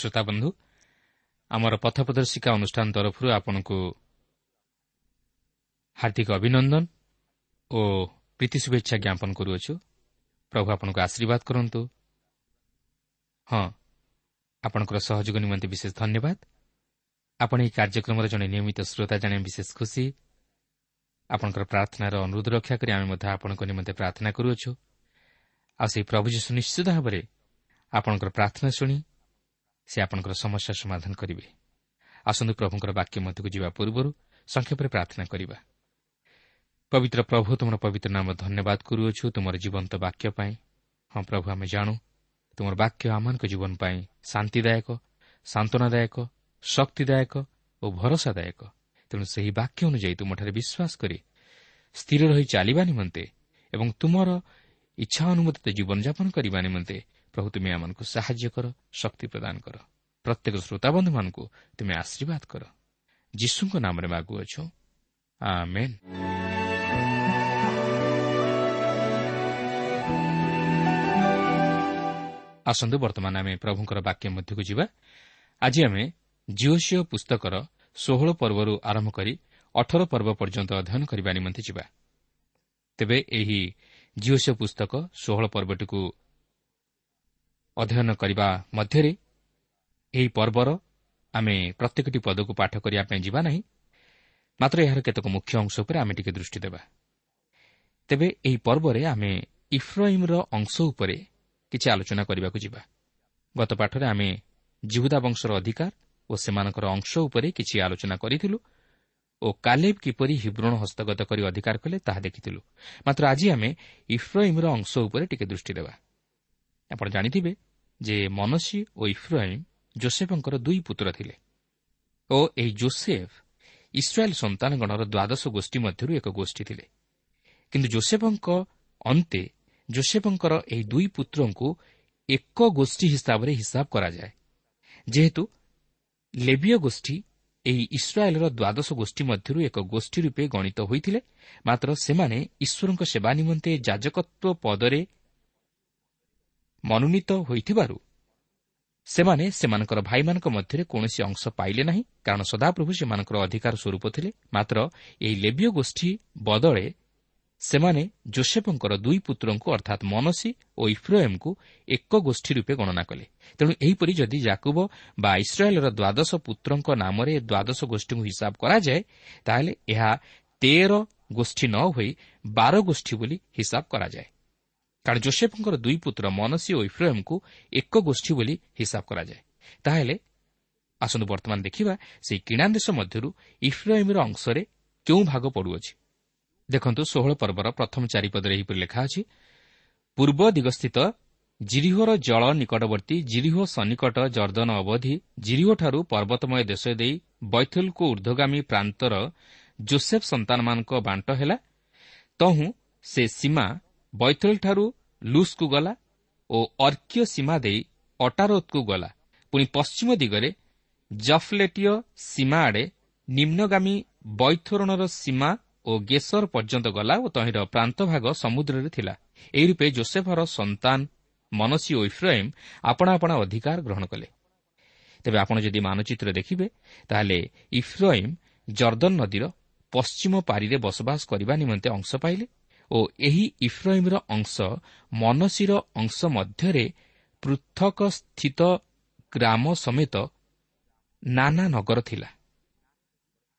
ଶ୍ରୋତାବନ୍ଧୁ ଆମର ପଥ ପ୍ରଦର୍ଶିକା ଅନୁଷ୍ଠାନ ତରଫରୁ ଆପଣଙ୍କୁ ହାର୍ଦ୍ଦିକ ଅଭିନନ୍ଦନ ଓ ପ୍ରୀତି ଶୁଭେଚ୍ଛା ଜ୍ଞାପନ କରୁଅଛୁ। ପ୍ରଭୁ ଆପଣଙ୍କୁ ଆଶୀର୍ବାଦ କରନ୍ତୁ। ହଁ ଆପଣଙ୍କର ସହଯୋଗ ନିମନ୍ତେ ବିଶେଷ ଧନ୍ୟବାଦ। ଆପଣ ଏହି କାର୍ଯ୍ୟକ୍ରମର ଜଣେ ନିୟମିତ ଶ୍ରୋତା ଜାଣେ ବିଶେଷ ଖୁସି। ଆପଣଙ୍କର ପ୍ରାର୍ଥନାର ଅନୁରୋଧ ରକ୍ଷା କରି ଆମେ ମଧ୍ୟ ଆପଣଙ୍କ ନିମନ୍ତେ ପ୍ରାର୍ଥନା କରୁଅଛୁ। ଆଉ ସେହି ପ୍ରଭୁ ଯୀଶୁ ନିଶ୍ଚିତ ଭାବରେ ଆପଣଙ୍କର ପ୍ରାର୍ଥନା ଶୁଣି ସେ ଆପଣଙ୍କର ସମସ୍ୟା ସମାଧାନ କରିବେ। ଆସନ୍ତୁ ପ୍ରଭୁଙ୍କର ବାକ୍ୟ ମଧ୍ୟକୁ ଯିବା ପୂର୍ବରୁ ସଂକ୍ଷେପରେ ପ୍ରାର୍ଥନା କରିବା। ପବିତ୍ର ପ୍ରଭୁ ତୁମର ପବିତ୍ର ନାମ ଧନ୍ୟବାଦ କରୁଅଛୁ ତୁମର ଜୀବନ୍ତ ବାକ୍ୟ ପାଇଁ। ହଁ ପ୍ରଭୁ ଆମେ ଜାଣୁ ତୁମର ବାକ୍ୟ ଆମମାନଙ୍କ ଜୀବନ ପାଇଁ ଶାନ୍ତିଦାୟକ ସାନ୍ତ୍ୱନାଦାୟକ ଶକ୍ତିଦାୟକ ଓ ଭରସାଦାୟକ। ତେଣୁ ସେହି ବାକ୍ୟ ଅନୁଯାୟୀ ତୁମଠାରେ ବିଶ୍ୱାସ କରି ସ୍ଥିର ରହି ଚାଲିବା ନିମନ୍ତେ ଏବଂ ତୁମର ଇଚ୍ଛା ଅନୁମୋଦିତ ଜୀବନଯାପନ କରିବା ନିମନ୍ତେ ପ୍ରଭୁ ତୁମେ ଆମମାନଙ୍କୁ ସାହାଯ୍ୟ କର ଶକ୍ତି ପ୍ରଦାନ କର। ପ୍ରତ୍ୟେକ ଶ୍ରୋତାବନ୍ଧୁମାନଙ୍କୁ ତୁମେ ଆଶୀର୍ବାଦ କର। ଯୀଶୁଙ୍କ ନାମରେ ମାଗୁଅଛୁ ଆସନ୍ତୁ ବର୍ତ୍ତମାନ ଆମେ ପ୍ରଭୁଙ୍କର ବାକ୍ୟ ମଧ୍ୟକୁ ଯିବା। ଆଜି ଆମେ ଜିଓସିଓ ପୁସ୍ତକର ଷୋହଳ ପର୍ବରୁ ଆରମ୍ଭ କରି ଅଠର ପର୍ବ ପର୍ଯ୍ୟନ୍ତ ଅଧ୍ୟୟନ କରିବା ନିମନ୍ତେ ଯିବା। ତେବେ ଏହି ଜିଓସିଓ ପୁସ୍ତକ ଷୋହଳ ପର୍ବଟିକୁ ଅଧ୍ୟୟନ କରିବା ମଧ୍ୟରେ ଏହି ପର୍ବର ଆମେ ପ୍ରତ୍ୟେକଟି ପଦକୁ ପାଠ କରିବା ପାଇଁ ଯିବା ନାହିଁ। ମାତ୍ର ଏହାର କେତେକ ମୁଖ୍ୟ ଅଂଶ ଉପରେ ଆମେ ଟିକେ ଦୃଷ୍ଟି ଦେବା। ତେବେ ଏହି ପର୍ବରେ ଆମେ ଇଫ୍ରଇମ୍ର ଅଂଶ ଉପରେ କିଛି ଆଲୋଚନା କରିବାକୁ ଯିବା। ଗତ ପାଠରେ ଆମେ ଜିହୁଦା ବଂଶର ଅଧିକାର ଓ ସେମାନଙ୍କର ଅଂଶ ଉପରେ କିଛି ଆଲୋଚନା କରିଥିଲୁ ଓ କାଲେବ କିପରି ହିବ୍ରଣ ହସ୍ତଗତ କରି ଅଧିକାର କଲେ ତାହା ଦେଖିଥିଲୁ। ମାତ୍ର ଆଜି ଆମେ ଇଫ୍ରଇମ୍ର ଅଂଶ ଉପରେ ଟିକେ ଦୃଷ୍ଟି ଦେବା। ଆପଣ ଜାଣିଥିବେ ଯେ ମନସି ଓ ଇଫ୍ରାହିମ୍ ଜୋସେଫଙ୍କର ଦୁଇ ପୁତ୍ର ଥିଲେ ଓ ଏହି ଜୋସେଫ୍ ଇସ୍ରାଏଲ୍ ସନ୍ତାନଗଣର ଦ୍ୱାଦଶ ଗୋଷ୍ଠୀ ମଧ୍ୟରୁ ଏକ ଗୋଷ୍ଠୀ ଥିଲେ କିନ୍ତୁ ଜୋସେଫଙ୍କ ଅନ୍ତେ ଜୋସେଫଙ୍କର ଏହି ଦୁଇ ପୁତ୍ରଙ୍କୁ ଏକ ଗୋଷ୍ଠୀ ହିସାବରେ ହିସାବ କରାଯାଏ ଯେହେତୁ ଲେବିୟ ଗୋଷ୍ଠୀ ଏହି ଇସ୍ରାଏଲ୍ର ଦ୍ୱାଦଶ ଗୋଷ୍ଠୀ ମଧ୍ୟରୁ ଏକ ଗୋଷ୍ଠୀ ରୂପେ ଗଣିତ ହୋଇଥିଲେ ମାତ୍ର ସେମାନେ ଈଶ୍ୱରଙ୍କ ସେବା ନିମନ୍ତେ ଯାଜକତ୍ୱ ପଦରେ ମନୋନୀତ ହୋଇଥିବାରୁ ସେମାନେ ସେମାନଙ୍କର ଭାଇମାନଙ୍କ ମଧ୍ୟରେ କୌଣସି ଅଂଶ ପାଇଲେ ନାହିଁ କାରଣ ସଦାପ୍ରଭୁ ସେମାନଙ୍କର ଅଧିକାର ସ୍ୱରୂପ ଥିଲେ। ମାତ୍ର ଏହି ଲେବିୟ ଗୋଷ୍ଠୀ ବଦଳେ ସେମାନେ ଜୋସେଫଙ୍କର ଦୁଇ ପୁତ୍ରଙ୍କୁ ଅର୍ଥାତ୍ ମନସି ଓ ଇଫ୍ରୋଏମ୍ଙ୍କୁ ଏକ ଗୋଷ୍ଠୀ ରୂପେ ଗଣନା କଲେ। ତେଣୁ ଏହିପରି ଯଦି ଜାକୁବ ବା ଇସ୍ରାଏଲ୍ର ଦ୍ୱାଦଶ ପୁତ୍ରଙ୍କ ନାମରେ ଦ୍ୱାଦଶ ଗୋଷ୍ଠୀଙ୍କୁ ହିସାବ କରାଯାଏ ତାହେଲେ ଏହା ତେର ଗୋଷ୍ଠୀ ନ ହୋଇ ବାର ଗୋଷ୍ଠୀ ବୋଲି ହିସାବ କରାଯାଏ। କାରଣ ଜୋସେଫଙ୍କର ଦୁଇ ପୁତ୍ର ମନସି ଓ ଇଫ୍ରୋଏମ୍ଙ୍କୁ ଏକ ଗୋଷ୍ଠୀ ବୋଲି ହିସାବ କରାଯାଏ। ତାହେଲେ ଆସନ୍ତୁ ବର୍ତ୍ତମାନ ଦେଖିବା ସେହି କିଣା ଦେଶ ମଧ୍ୟରୁ ଇଫ୍ରୋଏମ୍ର ଅଂଶରେ କେଉଁ ଭାଗ ପଡ଼ୁଅଛି। ଦେଖନ୍ତୁ ଷୋହଳ ପର୍ବର ପ୍ରଥମ ଚାରିପଦରେ ଏହିପରି ଲେଖା ଅଛି ପୂର୍ବ ଦିଗସ୍ଥିତ ଜିରିହୋର ଜଳ ନିକଟବର୍ତ୍ତୀ ଜିରିହୋ ସନ୍ନିକଟ ଜର୍ଦ୍ଦନ ଅବଧି ଜିରିହୋଠାରୁ ପର୍ବତମୟ ଦେଶ ଦେଇ ବୈଥୁଲ୍କୁ ଉର୍ଦ୍ଧ୍ୱଗାମୀ ପ୍ରାନ୍ତର ଜୋସେଫ୍ ସନ୍ତାନମାନଙ୍କ ବାଣ୍ଟ ହେଲା। ତହୁଁ ସେ ସୀମା ବୈଥୁଲ୍ଠାରୁ ଲୁସ୍କୁ ଗଲା ଓ ଅର୍କୀୟ ସୀମା ଦେଇ ଅଟାରୋତ୍କୁ ଗଲା। ପୁଣି ପଶ୍ଚିମ ଦିଗରେ ଜଫ୍ଲେଟିୟ ସୀମା ଆଡ଼େ ନିମ୍ନଗାମୀ ବୈଥୋରଣର ସୀମା ଓ ଗେସର ପର୍ଯ୍ୟନ୍ତ ଗଲା ଓ ତହିଁର ପ୍ରାନ୍ତଭାଗ ସମୁଦ୍ରରେ ଥିଲା। ଏହି ରୂପେ ଜୋସେଫର ସନ୍ତାନ ମନସି ଓ ଇଫ୍ରାଇମ୍ ଆପଣା ଆପଣା ଅଧିକାର ଗ୍ରହଣ କଲେ। ତେବେ ଆପଣ ଯଦି ମାନଚିତ୍ର ଦେଖିବେ ତାହେଲେ ଇଫ୍ରାଇମ୍ ଜର୍ଦ୍ଦନ ନଦୀର ପଶ୍ଚିମ ପାରିରେ ବସବାସ କରିବା ନିମନ୍ତେ ଅଂଶ ପାଇଲେ। ଓ ଏହି ଇଫ୍ରାଇମ୍ର ଅଂଶ ମନସିର ଅଂଶ ମଧ୍ୟରେ ପୃଥକ ସ୍ଥିତ ଗ୍ରାମ ସମେତ ନାନା ନଗର ଥିଲା।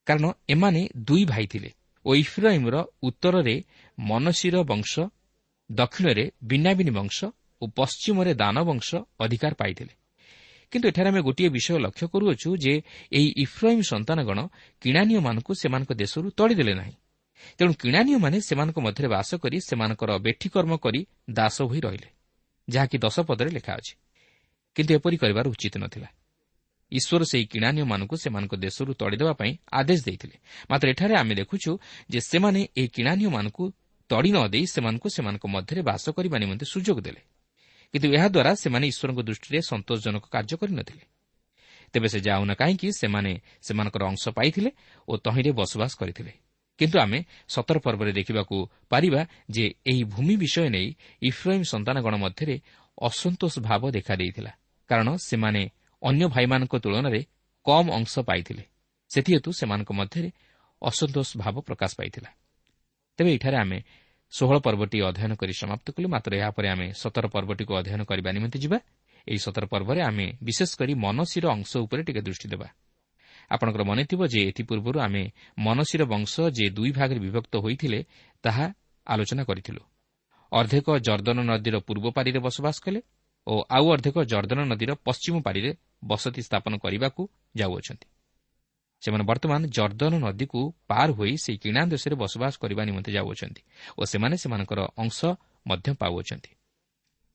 କାରଣ ଏମାନେ ଦୁଇ ଭାଇ ଥିଲେ ଓ ଇଫ୍ରାଇମ୍ର ଉତ୍ତରରେ ମନସିର ବଂଶ ଦକ୍ଷିଣରେ ବିନାବିନି ବଂଶ ଓ ପଶ୍ଚିମରେ ଦାନ ବଂଶ ଅଧିକାର ପାଇଥିଲେ। କିନ୍ତୁ ଏଠାରେ ଆମେ ଗୋଟିଏ ବିଷୟ ଲକ୍ଷ୍ୟ କରୁଅଛୁ ଯେ ଏହି ଇଫ୍ରାଇମ୍ ସନ୍ତାନଗଣ କିଣାନୀୟମାନଙ୍କୁ ସେମାନଙ୍କ ଦେଶରୁ ତଳିଦେଲେ ନାହିଁ। ତେଣୁ କିଣାନୀୟମାନେ ସେମାନଙ୍କ ମଧ୍ୟରେ ବାସ କରି ସେମାନଙ୍କର ବେଠିକର୍ମ କରି ଦାସ ହୋଇ ରହିଲେ ଯାହାକି ଦଶପଦରେ ଲେଖା ଅଛି। କିନ୍ତୁ ଏପରି କରିବାର ଉଚିତ ନଥିଲା। ଈଶ୍ୱର ସେହି କିଣାନୀୟମାନଙ୍କୁ ସେମାନଙ୍କ ଦେଶରୁ ତଡ଼ିଦେବା ପାଇଁ ଆଦେଶ ଦେଇଥିଲେ। ମାତ୍ର ଏଠାରେ ଆମେ ଦେଖୁଛୁ ଯେ ସେମାନେ ଏହି କିଣାନୀୟମାନଙ୍କୁ ତଡ଼ି ନ ଦେଇ ସେମାନଙ୍କୁ ସେମାନଙ୍କ ମଧ୍ୟରେ ବାସ କରିବା ନିମନ୍ତେ ସୁଯୋଗ ଦେଲେ। କିନ୍ତୁ ଏହାଦ୍ୱାରା ସେମାନେ ଈଶ୍ୱରଙ୍କ ଦୃଷ୍ଟିରେ ସନ୍ତୋଷଜନକ କାର୍ଯ୍ୟ କରିନଥିଲେ ତେବେ ସେ ଯାଉନା କାହିଁକି ସେମାନେ ସେମାନଙ୍କର ଅଂଶ ପାଇଥିଲେ ଓ ତହିଁରେ ବସବାସ କରିଥିଲେ। କିନ୍ତୁ ଆମେ ସତର ପର୍ବରେ ଦେଖିବାକୁ ପାରିବା ଯେ ଏହି ଭୂମି ବିଷୟ ନେଇ ଇଫ୍ରାଇମ୍ ସନ୍ତାନଗଣ ମଧ୍ୟରେ ଅସନ୍ତୋଷ ଭାବ ଦେଖାଦେଇଥିଲା। କାରଣ ସେମାନେ ଅନ୍ୟ ଭାଇମାନଙ୍କ ତୁଳନାରେ କମ୍ ଅଂଶ ପାଇଥିଲେ। ସେଥିହେତୁ ସେମାନଙ୍କ ମଧ୍ୟରେ ଅସନ୍ତୋଷ ଭାବ ପ୍ରକାଶ ପାଇଥିଲା। ତେବେ ଏଠାରେ ଆମେ ଷୋହଳ ପର୍ବଟି ଅଧ୍ୟୟନ କରି ସମାପ୍ତ କଲୁ। ମାତ୍ର ଏହାପରେ ଆମେ ସତର ପର୍ବଟିକୁ ଅଧ୍ୟୟନ କରିବା ନିମନ୍ତେ ଯିବା। ଏହି ସତର ପର୍ବରେ ଆମେ ବିଶେଷ କରି ମନସିର ଅଂଶ ଉପରେ ଟିକେ ଦୃଷ୍ଟି ଦେବା। ଆପଣଙ୍କର ମନେଥିବ ଯେ ଏଥିପୂର୍ବରୁ ଆମେ ମନସିର ବଂଶ ଯେ ଦୁଇ ଭାଗରେ ବିଭକ୍ତ ହୋଇଥିଲେ ତାହା ଆଲୋଚନା କରିଥିଲୁ। ଅର୍ଦ୍ଧେକ ଜର୍ଦ୍ଦନ ନଦୀର ପୂର୍ବ ପାରିରେ ବସବାସ କଲେ ଓ ଆଉ ଅର୍ଦ୍ଧେକ ଜର୍ଦ୍ଦନ ନଦୀର ପଶ୍ଚିମ ପାରିରେ ବସତି ସ୍ଥାପନ କରିବାକୁ ଯାଉଅଛନ୍ତି। ସେମାନେ ବର୍ତ୍ତମାନ ଜର୍ଦ୍ଦନ ନଦୀକୁ ପାର ହୋଇ ସେହି କିଣା ଦେଶରେ ବସବାସ କରିବା ନିମନ୍ତେ ଯାଉଅଛନ୍ତି ଓ ସେମାନେ ସେମାନଙ୍କର ଅଂଶ ମଧ୍ୟ ପାଉଅଛନ୍ତି।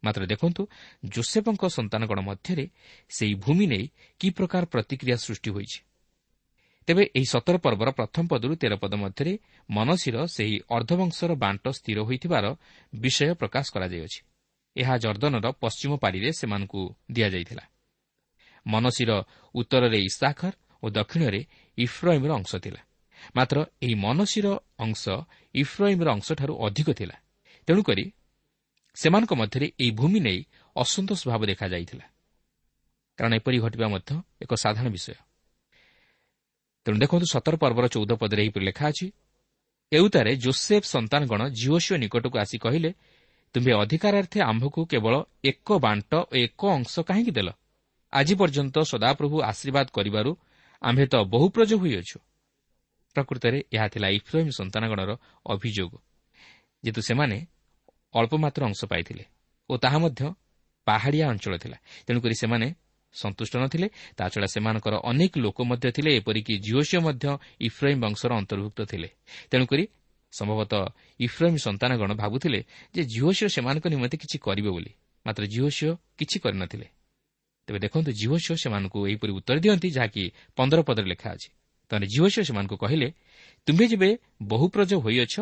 ମାତ୍ର ଦେଖନ୍ତୁ ଜୋସେଫଙ୍କ ସନ୍ତାନଗଣ ମଧ୍ୟରେ ସେହି ଭୂମି ନେଇ କି ପ୍ରକାର ପ୍ରତିକ୍ରିୟା ସୃଷ୍ଟି ହୋଇଛି। ତେବେ ଏହି ସତର ପର୍ବର ପ୍ରଥମ ପଦରୁ ତେର ପଦ ମଧ୍ୟରେ ମନସିର ସେହି ଅର୍ଦ୍ଧବଂଶର ବାଣ୍ଟ ସ୍ଥିର ହୋଇଥିବାର ବିଷୟ ପ୍ରକାଶ କରାଯାଇଅଛି। ଏହା ଜର୍ଦ୍ଦନର ପଶ୍ଚିମ ପାରିରେ ସେମାନଙ୍କୁ ଦିଆଯାଇଥିଲା। ମନସିର ଉତ୍ତରରେ ଇସାଖର ଓ ଦକ୍ଷିଣରେ ଇଫ୍ରାଇମ୍ର ଅଂଶ ଥିଲା। ମାତ୍ର ଏହି ମନସିର ଅଂଶ ଇଫ୍ରାଇମ୍ର ଅଂଶଠାରୁ ଅଧିକ ଥିଲା। ତେଣୁକରି ସେମାନଙ୍କ ମଧ୍ୟରେ ଏହି ଭୂମି ନେଇ ଅସନ୍ତୋଷ ଭାବ ଦେଖାଯାଇଥିଲା। କାରଣ ଏପରି ଘଟିବା ମଧ୍ୟ ଏକ ସାଧାରଣ ବିଷୟ। ତେଣୁ ଦେଖନ୍ତୁ ସତର ପର୍ବର ଚଉଦ ପଦରେ ଏହିପରି ଲେଖା ଅଛି ଏଉତାରେ ଜୋସେଫ୍ ସନ୍ତାନଗଣ ଜିଓସିଓ ନିକଟକୁ ଆସି କହିଲେ ତୁମ୍ଭେ ଅଧିକାରାର୍ଥେ ଆମ୍ଭକୁ କେବଳ ଏକ ବାଣ୍ଟ ଓ ଏକ ଅଂଶ କାହିଁକି ଦେଲ? ଆଜି ପର୍ଯ୍ୟନ୍ତ ସଦାପ୍ରଭୁ ଆଶୀର୍ବାଦ କରିବାରୁ ଆମ୍ଭେ ତ ବହୁ ପ୍ରଜ ହୋଇଅଛୁ। ପ୍ରକୃତରେ ଏହା ଥିଲା ଇଫ୍ରାହିମ୍ ସନ୍ତାନଗଣର ଅଭିଯୋଗ। ଯେହେତୁ ସେମାନେ ଅଳ୍ପମାତ୍ର ଅଂଶ ପାଇଥିଲେ ଓ ତାହା ମଧ୍ୟ ପାହାଡ଼ିଆ ଅଞ୍ଚଳ ଥିଲା ତେଣୁକରି ସେମାନେ ସନ୍ତୁଷ୍ଟ ନଥିଲେ ତାଛଡ଼ା ସେମାନଙ୍କର ଅନେକ ଲୋକ ମଧ୍ୟ ଥିଲେ ଏପରିକି ଜିଓସିଓ ମଧ୍ୟ ଇଫ୍ରାହିମ୍ ବଂଶର ଅନ୍ତର୍ଭୁକ୍ତ ଥିଲେ। ତେଣୁକରି ସମ୍ଭବତଃ ଇଫ୍ରାହିମ୍ ସନ୍ତାନଗଣ ଭାବୁଥିଲେ ଯେ ଜିଓସିଓ ସେମାନଙ୍କ ନିମନ୍ତେ କିଛି କରିବେ ବୋଲି। ମାତ୍ର ସିଓ କିଛି କରିନଥିଲେ ତେବେ ଦେଖନ୍ତୁ ସିଓ ସେମାନଙ୍କୁ ଏହିପରି ଉତ୍ତର ଦିଅନ୍ତି ଯାହାକି ପନ୍ଦର ପଦରେ ଲେଖା ଅଛି। ତାହେଲେ ସିଓ ସେମାନଙ୍କୁ କହିଲେ ତୁମ୍ଭେ ଯେବେ ବହୁପ୍ରଜ ହୋଇଅଛ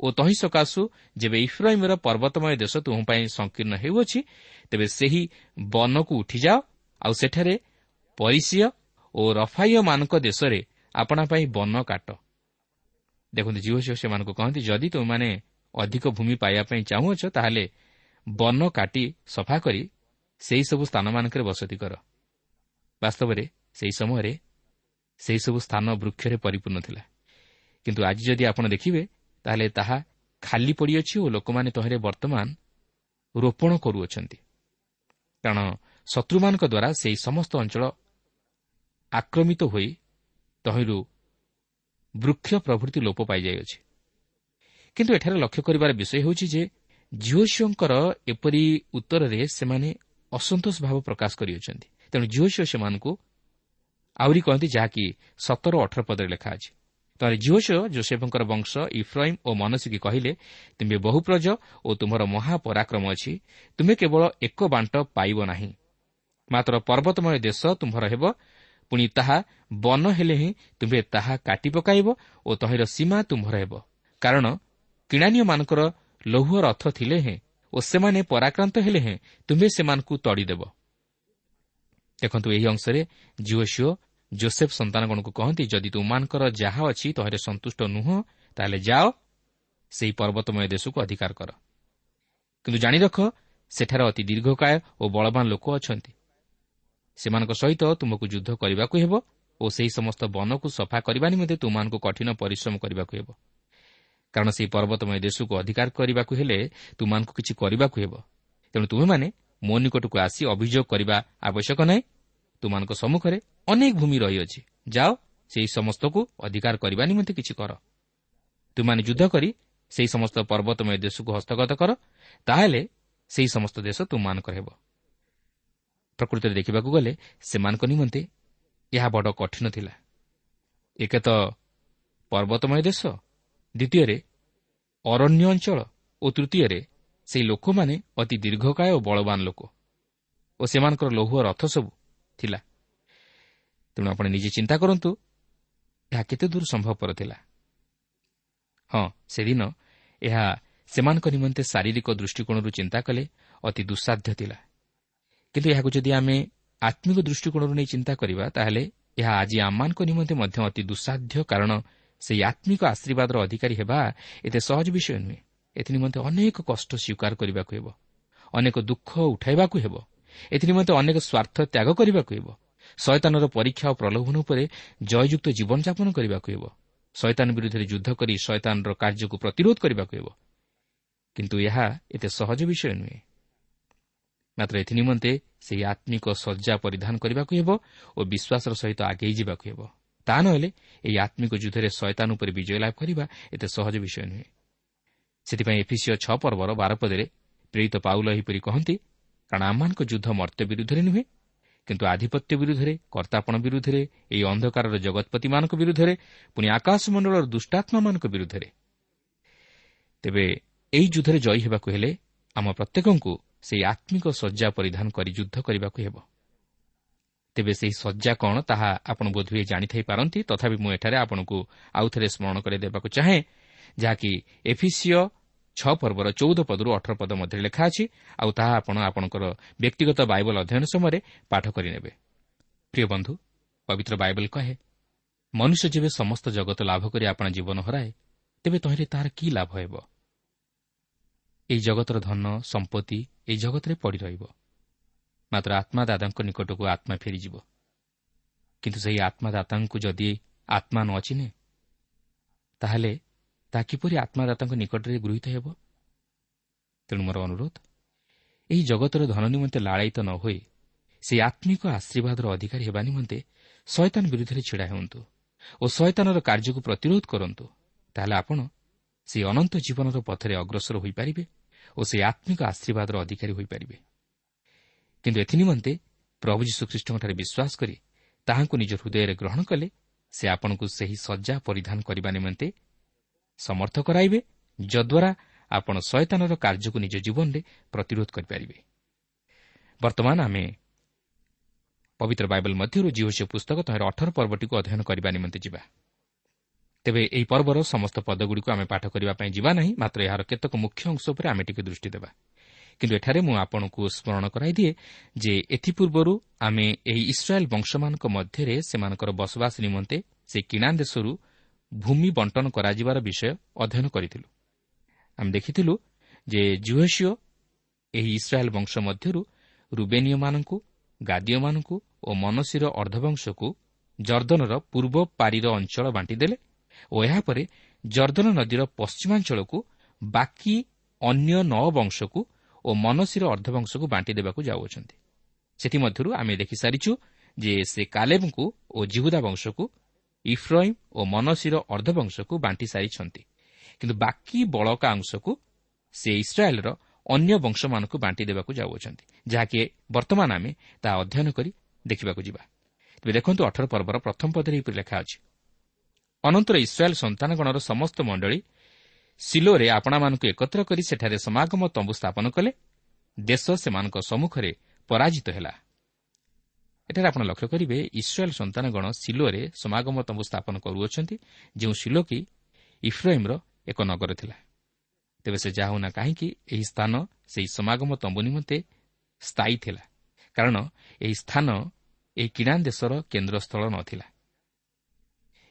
ଓ ତହିଁ ସକାଶୁ ଯେବେ ଇଫ୍ରାଇମ୍ର ପର୍ବତମୟ ଦେଶ ତୁମ ପାଇଁ ସଂକୀର୍ଣ୍ଣ ହେଉଅଛି ତେବେ ସେହି ବନକୁ ଉଠିଯାଅ ଆଉ ସେଠାରେ ପରିସିୟ ଓ ରଫାଇୟମାନଙ୍କ ଦେଶରେ ଆପଣା ପାଇଁ ବନ କାଟ। ଦେଖନ୍ତୁ ଜିଓ ସିଓ ସେମାନଙ୍କୁ କହନ୍ତି ଯଦି ତୁମମାନେ ଅଧିକ ଭୂମି ପାଇବା ପାଇଁ ଚାହୁଁଅଛ ତାହେଲେ ବନ କାଟି ସଫା କରି ସେହିସବୁ ସ୍ଥାନମାନଙ୍କରେ ବସତି କର। ବାସ୍ତବରେ ସେହି ସମୟରେ ସେହିସବୁ ସ୍ଥାନ ବୃକ୍ଷରେ ପରିପୂର୍ଣ୍ଣ ଥିଲା। କିନ୍ତୁ ଆଜି ଯଦି ଆପଣ ଦେଖିବେ ତାହେଲେ ତାହା ଖାଲି ପଡ଼ିଅଛି ଓ ଲୋକମାନେ ତହିଁରେ ବର୍ତ୍ତମାନ ରୋପଣ କରୁଅଛନ୍ତି। କାରଣ ଶତ୍ରୁମାନଙ୍କ ଦ୍ୱାରା ସେହି ସମସ୍ତ ଅଞ୍ଚଳ ଆକ୍ରମିତ ହୋଇ ତହିଁରୁ ବୃକ୍ଷ ପ୍ରଭୃତି ଲୋପ ପାଇଯାଇଅଛି। କିନ୍ତୁ ଏଠାରେ ଲକ୍ଷ୍ୟ କରିବାର ବିଷୟ ହେଉଛି ଯେ ଝିଓସିଓଙ୍କର ଏପରି ଉତ୍ତରରେ ସେମାନେ ଅସନ୍ତୋଷ ଭାବ ପ୍ରକାଶ କରିଅଛନ୍ତି। ତେଣୁ ଝିଓସିଓ ସେମାନଙ୍କୁ ଆହୁରି କହନ୍ତି ଯାହାକି ସତର ଅଠର ପଦରେ ଲେଖା ଅଛି। ତାହେଲେ ଝିଓସିଓ ଜୋସେଫଙ୍କର ବଂଶ ଇଫ୍ରାଇମ୍ ଓ ମନସିକି କହିଲେ ତୁମେ ବହୁପ୍ରଜ ଓ ତୁମର ମହାପରାକ୍ରମ ଅଛି। ତୁମେ କେବଳ ଏକ ବାଣ୍ଟ ପାଇବ ନାହିଁ। ମାତ୍ର ପର୍ବତମୟ ଦେଶ ତୁମ୍ଭର ହେବ ପୁଣି ତାହା ବନ ହେଲେ ହିଁ ତୁମ୍ଭେ ତାହା କାଟି ପକାଇବ ଓ ତହିଁର ସୀମା ତୁମ୍ଭର ହେବ କାରଣ କିଣାନୀୟମାନଙ୍କର ଲୌହ ରଥ ଥିଲେ ହେଁ ଓ ସେମାନେ ପରାକ୍ରାନ୍ତ ହେଲେ ହେଁ ତୁମ୍ଭେ ସେମାନଙ୍କୁ ତଡ଼ିଦେବ ଦେଖନ୍ତୁ ଏହି ଅଂଶରେ ସିଓ ଜୋସେଫ୍ ସନ୍ତାନଗଣକୁ କହନ୍ତି ଯଦି ତୁମମାନଙ୍କର ଯାହା ଅଛି ତହିଁରେ ସନ୍ତୁଷ୍ଟ ନୁହଁ ତାହେଲେ ଯାଅ ସେହି ପର୍ବତମୟ ଦେଶକୁ ଅଧିକାର କର କିନ୍ତୁ ଜାଣି ରଖ ସେଠାରେ ଅତି ଦୀର୍ଘକାୟ ଓ ବଳବାନ ଲୋକ ଅଛନ୍ତି ସେମାନଙ୍କ ସହିତ ତୁମକୁ ଯୁଦ୍ଧ କରିବାକୁ ହେବ ଓ ସେହି ସମସ୍ତ ବନକୁ ସଫା କରିବା ନିମନ୍ତେ ତୁମମାନଙ୍କୁ କଠିନ ପରିଶ୍ରମ କରିବାକୁ ହେବ। କାରଣ ସେହି ପର୍ବତମୟ ଦେଶକୁ ଅଧିକାର କରିବାକୁ ହେଲେ ତୁମମାନଙ୍କୁ କିଛି କରିବାକୁ ହେବ। ତେଣୁ ତୁମେମାନେ ମୋ ନିକଟକୁ ଆସି ଅଭିଯୋଗ କରିବା ଆବଶ୍ୟକ ନାହିଁ। ତୁମମାନଙ୍କ ସମ୍ମୁଖରେ ଅନେକ ଭୂମି ରହିଅଛି। ଯାଅ ସେହି ସମସ୍ତକୁ ଅଧିକାର କରିବା ନିମନ୍ତେ କିଛି କର। ତୁମମାନେ ଯୁଦ୍ଧ କରି ସେହି ସମସ୍ତ ପର୍ବତମୟ ଦେଶକୁ ହସ୍ତଗତ କର। ତାହେଲେ ସେହି ସମସ୍ତ ଦେଶ ତୁମମାନଙ୍କର ହେବ। ପ୍ରକୃତରେ ଦେଖିବାକୁ ଗଲେ ସେମାନଙ୍କ ନିମନ୍ତେ ଏହା ବଡ଼ କଠିନ ଥିଲା। ଏକ ତ ପର୍ବତମୟ ଦେଶ ଦ୍ୱିତୀୟରେ ଅରଣ୍ୟ ଅଞ୍ଚଳ ଓ ତୃତୀୟରେ ସେହି ଲୋକମାନେ ଅତି ଦୀର୍ଘକାୟ ଓ ବଳବାନ ଲୋକ ଓ ସେମାନଙ୍କର ଲୌହ ରଥ ସବୁ ଥିଲା। ତେଣୁ ଆପଣ ନିଜେ ଚିନ୍ତା କରନ୍ତୁ ଏହା କେତେ ଦୂର ସମ୍ଭବପର ଥିଲା। ହଁ ସେଦିନ ଏହା ସେମାନଙ୍କ ନିମନ୍ତେ ଶାରୀରିକ ଦୃଷ୍ଟିକୋଣରୁ ଚିନ୍ତା କଲେ ଅତି ଦୁଃସାଧ୍ୟ ଥିଲା। କିନ୍ତୁ ଏହାକୁ ଯଦି ଆମେ ଆତ୍ମିକ ଦୃଷ୍ଟିକୋଣରୁ ନେଇ ଚିନ୍ତା କରିବା ତାହେଲେ ଏହା ଆଜି ଆମମାନଙ୍କ ନିମନ୍ତେ ମଧ୍ୟ ଅତି ଦୁଃସାଧ୍ୟ କାରଣ ସେହି ଆତ୍ମିକ ଆଶୀର୍ବାଦର ଅଧିକାରୀ ହେବା ଏତେ ସହଜ ବିଷୟ ନୁହେଁ। ଏଥିନିମନ୍ତେ ଅନେକ କଷ୍ଟ ସ୍ୱୀକାର କରିବାକୁ ହେବ ଅନେକ ଦୁଃଖ ଉଠାଇବାକୁ ହେବ ଏଥିନିମନ୍ତେ ଅନେକ ସ୍ୱାର୍ଥ ତ୍ୟାଗ କରିବାକୁ ହେବ ଶୟତାନର ପରୀକ୍ଷା ଓ ପ୍ରଲୋଭନ ଉପରେ ଜୟଯୁକ୍ତ ଜୀବନଯାପନ କରିବାକୁ ହେବ ଶୈତାନ ବିରୁଦ୍ଧରେ ଯୁଦ୍ଧ କରି ଶୈତାନର କାର୍ଯ୍ୟକୁ ପ୍ରତିରୋଧ କରିବାକୁ ହେବ। କିନ୍ତୁ ଏହା ଏତେ ସହଜ ବିଷୟ ନୁହେଁ। ମାତ୍ର ଏଥିନିମନ୍ତେ ସେହି ଆତ୍ମିକ ଶଯ୍ୟା ପରିଧାନ କରିବାକୁ ହେବ ଓ ବିଶ୍ୱାସର ସହିତ ଆଗେଇ ଯିବାକୁ ହେବ। ତାହା ନହେଲେ ଏହି ଆତ୍ମିକ ଯୁଦ୍ଧରେ ଶୟତାନ ଉପରେ ବିଜୟ ଲାଭ କରିବା ଏତେ ସହଜ ବିଷୟ ନୁହେଁ। ସେଥିପାଇଁ ଏଫିସିଓ ଛଅ ପର୍ବର ବାରପଦରେ ପ୍ରେରିତ ପାଉଲ ଏହିପରି କହନ୍ତି କାରଣ ଆମମାନଙ୍କ ଯୁଦ୍ଧ ମର୍ତ୍ତ୍ୟ ବିରୁଦ୍ଧରେ ନୁହେଁ କିନ୍ତୁ ଆଧିପତ୍ୟ ବିରୁଦ୍ଧରେ କର୍ତ୍ତାପଣ ବିରୁଦ୍ଧରେ ଏହି ଅନ୍ଧକାରର ଜଗତପତିମାନଙ୍କ ବିରୁଦ୍ଧରେ ପୁଣି ଆକାଶମଣ୍ଡଳର ଦୁଷ୍ଟାତ୍ମାମାନଙ୍କ ବିରୁଦ୍ଧରେ। ତେବେ ଏହି ଯୁଦ୍ଧରେ ଜୟୀ ହେବାକୁ ହେଲେ ଆମ ପ୍ରତ୍ୟେକଙ୍କୁ ସେହି ଆତ୍ମିକ ଶଯ୍ୟା ପରିଧାନ କରି ଯୁଦ୍ଧ କରିବାକୁ ହେବ। ତେବେ ସେହି ଶଯ୍ୟା କ'ଣ ତାହା ଆପଣ ବୋଧହୁଏ ଜାଣିଥାଇ ପାରନ୍ତି ତଥାପି ମୁଁ ଏଠାରେ ଆପଣଙ୍କୁ ଆଉଥରେ ସ୍ମରଣ କରିଦେବାକୁ ଚାହେଁ ଯାହାକି ଏଫିସିଓ ଛଅ ପର୍ବର ଚଉଦ ପଦରୁ ଅଠର ପଦ ମଧ୍ୟରେ ଲେଖା ଅଛି ଆଉ ତାହା ଆପଣ ଆପଣଙ୍କର ବ୍ୟକ୍ତିଗତ ବାଇବଲ ଅଧ୍ୟୟନ ସମୟରେ ପାଠ କରିନେବେ। ପ୍ରିୟ ବନ୍ଧୁ ପବିତ୍ର ବାଇବଲ କହେ ମନୁଷ୍ୟ ଯେବେ ସମସ୍ତ ଜଗତ ଲାଭ କରି ଆପଣ ଜୀବନ ହରାଏ ତେବେ ତହିଁରେ ତାହାର କି ଲାଭ ହେବ? ଏହି ଜଗତର ଧନ ସମ୍ପତ୍ତି ଏହି ଜଗତରେ ପଡ଼ି ରହିବ। ମାତ୍ର ଆତ୍ମାଦାତାଙ୍କ ନିକଟକୁ ଆତ୍ମା ଫେରିଯିବ। କିନ୍ତୁ ସେହି ଆତ୍ମାଦାତାଙ୍କୁ ଯଦି ଆତ୍ମା ନ ଚିହ୍ନେ ତାହେଲେ ତାହା କିପରି ଆତ୍ମାଦାତାଙ୍କ ନିକଟରେ ଗୃହୀତ ହେବ? ତେଣୁ ମୋର ଅନୁରୋଧ ଏହି ଜଗତର ଧନ ନିମନ୍ତେ ଲାଳାୟିତ ନ ହୋଇ ସେହି ଆତ୍ମିକ ଆଶୀର୍ବାଦର ଅଧିକାରୀ ହେବା ନିମନ୍ତେ ଶୟତାନ ବିରୁଦ୍ଧରେ ଛିଡ଼ା ହୁଅନ୍ତୁ ଓ ଶୟତାନର କାର୍ଯ୍ୟକୁ ପ୍ରତିରୋଧ କରନ୍ତୁ ତାହେଲେ ଆପଣ ସେହି ଅନନ୍ତ ଜୀବନର ପଥରେ ଅଗ୍ରସର ହୋଇପାରିବେ ଓ ସେହି ଆତ୍ମିକ ଆଶୀର୍ବାଦର ଅଧିକାରୀ ହୋଇପାରିବେ। କିନ୍ତୁ ଏଥିନିମନ୍ତେ ପ୍ରଭୁ ଯୀଶୁଖ୍ରୀଷ୍ଟଙ୍କଠାରେ ବିଶ୍ୱାସ କରି ତାହାଙ୍କୁ ନିଜ ହୃଦୟରେ ଗ୍ରହଣ କଲେ ସେ ଆପଣଙ୍କୁ ସେହି ଶଯ୍ୟା ପରିଧାନ କରିବା ନିମନ୍ତେ ସମର୍ଥ କରାଇବେ ଯଦ୍ୱାରା ଆପଣ ଶୟତାନର କାର୍ଯ୍ୟକୁ ନିଜ ଜୀବନରେ ପ୍ରତିରୋଧ କରିପାରିବେ। ବର୍ତ୍ତମାନ ଆମେ ପବିତ୍ର ବାଇବଲ ମଧ୍ୟରୁ ଜିଓସିଓ ପୁସ୍ତକ ତହିଁର ଅଠର ପର୍ବଟିକୁ ଅଧ୍ୟୟନ କରିବା ନିମନ୍ତେ ଯିବା। ତେବେ ଏହି ପର୍ବର ସମସ୍ତ ପଦଗୁଡ଼ିକୁ ଆମେ ପାଠ କରିବା ପାଇଁ ଯିବା ନାହିଁ ମାତ୍ର ଏହାର କେତେକ ମୁଖ୍ୟ ଅଂଶ ଉପରେ ଆମେ ଟିକେ ଦୃଷ୍ଟି ଦେବା। କିନ୍ତୁ ଏଠାରେ ମୁଁ ଆପଣଙ୍କୁ ସ୍ମରଣ କରାଇଦିଏ ଯେ ଏଥିପୂର୍ବରୁ ଆମେ ଏହି ଇସ୍ରାଏଲ୍ ବଂଶମାନଙ୍କ ମଧ୍ୟରେ ସେମାନଙ୍କର ବସବାସ ନିମନ୍ତେ ସେ କିଣା ଦେଶରୁ ଭୂମି ବଣ୍ଟନ କରାଯିବାର ବିଷୟ ଅଧ୍ୟୟନ କରିଥିଲୁ। ଆମେ ଦେଖିଥିଲୁ ଯେ ଜୁହେସିଓ ଏହି ଇସ୍ରାଏଲ୍ ବଂଶ ମଧ୍ୟରୁ ରୁବେନିୟମାନଙ୍କୁ ଗାଦିଓମାନଙ୍କୁ ଓ ମନସୀର ଅର୍ଦ୍ଧବଂଶକୁ ଜର୍ଦ୍ଦନର ପୂର୍ବ ପାରିର ଅଞ୍ଚଳ ବାଣ୍ଟିଦେଲେ ଓ ଏହାପରେ ଜର୍ଦ୍ଦନ ନଦୀର ପଶ୍ଚିମାଞ୍ଚଳକୁ ବାକି ଅନ୍ୟ ନଅ ବଂଶକୁ ଓ ମନସୀର ଅର୍ଦ୍ଧବଂଶକୁ ବାଣ୍ଟି ଦେବାକୁ ଯାଉଅଛନ୍ତି। ସେଥିମଧ୍ୟରୁ ଆମେ ଦେଖିସାରିଛୁ ଯେ ସେ କାଲେବଙ୍କୁ ଓ ଜିହୁଦା ବଂଶକୁ ଇଫ୍ରଇମ୍ ଓ ମନସୀର ଅର୍ଦ୍ଧବଂଶକୁ ବାଣ୍ଟି ସାରିଛନ୍ତି। କିନ୍ତୁ ବାକି ବଳକା ଅଂଶକୁ ସେ ଇସ୍ରାଏଲ୍ର ଅନ୍ୟ ବଂଶମାନଙ୍କୁ ବାଣ୍ଟି ଦେବାକୁ ଯାଉଅଛନ୍ତି ଯାହାକି ବର୍ତ୍ତମାନ ଆମେ ତାହା ଅଧ୍ୟୟନ କରି ଦେଖିବାକୁ ଯିବା। ତେବେ ଦେଖନ୍ତୁ ଅଠର ପର୍ବର ପ୍ରଥମ ପଦରେ ଏହିପରି ଲେଖା ଅଛି। ଅନନ୍ତର ଇସ୍ରାଏଲ୍ ସନ୍ତାନଗଣର ସମସ୍ତ ମଣ୍ଡଳୀ ସିଲୋରେ ଆପଣାମାନଙ୍କୁ ଏକତ୍ର କରି ସେଠାରେ ସମାଗମ ତମ୍ବୁ ସ୍ଥାପନ କଲେ। ଦେଶ ସେମାନଙ୍କ ସମ୍ମୁଖରେ ପରାଜିତ ହେଲା। ଏଠାରେ ଆପଣ ଲକ୍ଷ୍ୟ କରିବେ ଇସ୍ରାଏଲ୍ ସନ୍ତାନଗଣ ସିଲୋରେ ସମାଗମ ତମ୍ବୁ ସ୍ଥାପନ କରୁଅଛନ୍ତି ଯେଉଁ ସିଲୋ କି ଇଫ୍ରାଇମ୍ର ଏକ ନଗର ଥିଲା। ତେବେ ସେ ଯାହା ହେଉନା କାହିଁକି ଏହି ସ୍ଥାନ ସେହି ସମାଗମ ତମ୍ବୁ ନିମନ୍ତେ ସ୍ଥାୟୀ ଥିଲା। କାରଣ ଏହି ସ୍ଥାନ ଏହି କିଣା ଦେଶର କେନ୍ଦ୍ରସ୍ଥଳ ନଥିଲା।